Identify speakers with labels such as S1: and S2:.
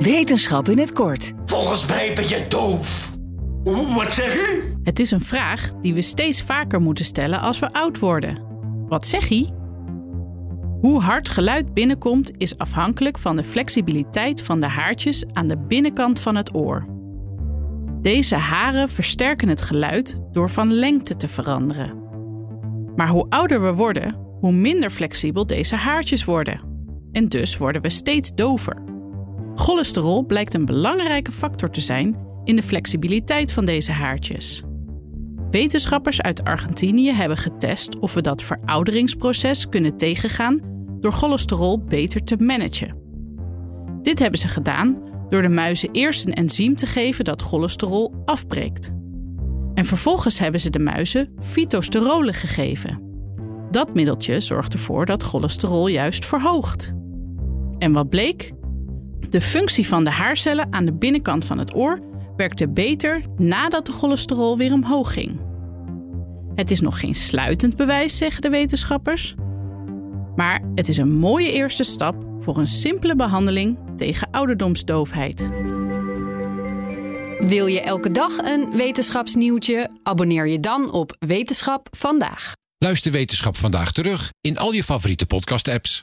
S1: Wetenschap in het kort.
S2: Volgens mij ben je doof. Wat zeg u?
S3: Het is een vraag die we steeds vaker moeten stellen als we oud worden. Wat zeg je? Hoe hard geluid binnenkomt is afhankelijk van de flexibiliteit van de haartjes aan de binnenkant van het oor. Deze haren versterken het geluid door van lengte te veranderen. Maar hoe ouder we worden, hoe minder flexibel deze haartjes worden. En dus worden we steeds dover. Cholesterol blijkt een belangrijke factor te zijn in de flexibiliteit van deze haartjes. Wetenschappers uit Argentinië hebben getest of we dat verouderingsproces kunnen tegengaan door cholesterol beter te managen. Dit hebben ze gedaan door de muizen eerst een enzym te geven dat cholesterol afbreekt. En vervolgens hebben ze de muizen fytosterolen gegeven. Dat middeltje zorgt ervoor dat cholesterol juist verhoogt. En wat bleek? De functie van de haarcellen aan de binnenkant van het oor werkte beter nadat de cholesterol weer omhoog ging. Het is nog geen sluitend bewijs, zeggen de wetenschappers. Maar het is een mooie eerste stap voor een simpele behandeling tegen ouderdomsdoofheid.
S4: Wil je elke dag een wetenschapsnieuwtje? Abonneer je dan op Wetenschap vandaag.
S5: Luister Wetenschap vandaag terug in al je favoriete podcast-apps.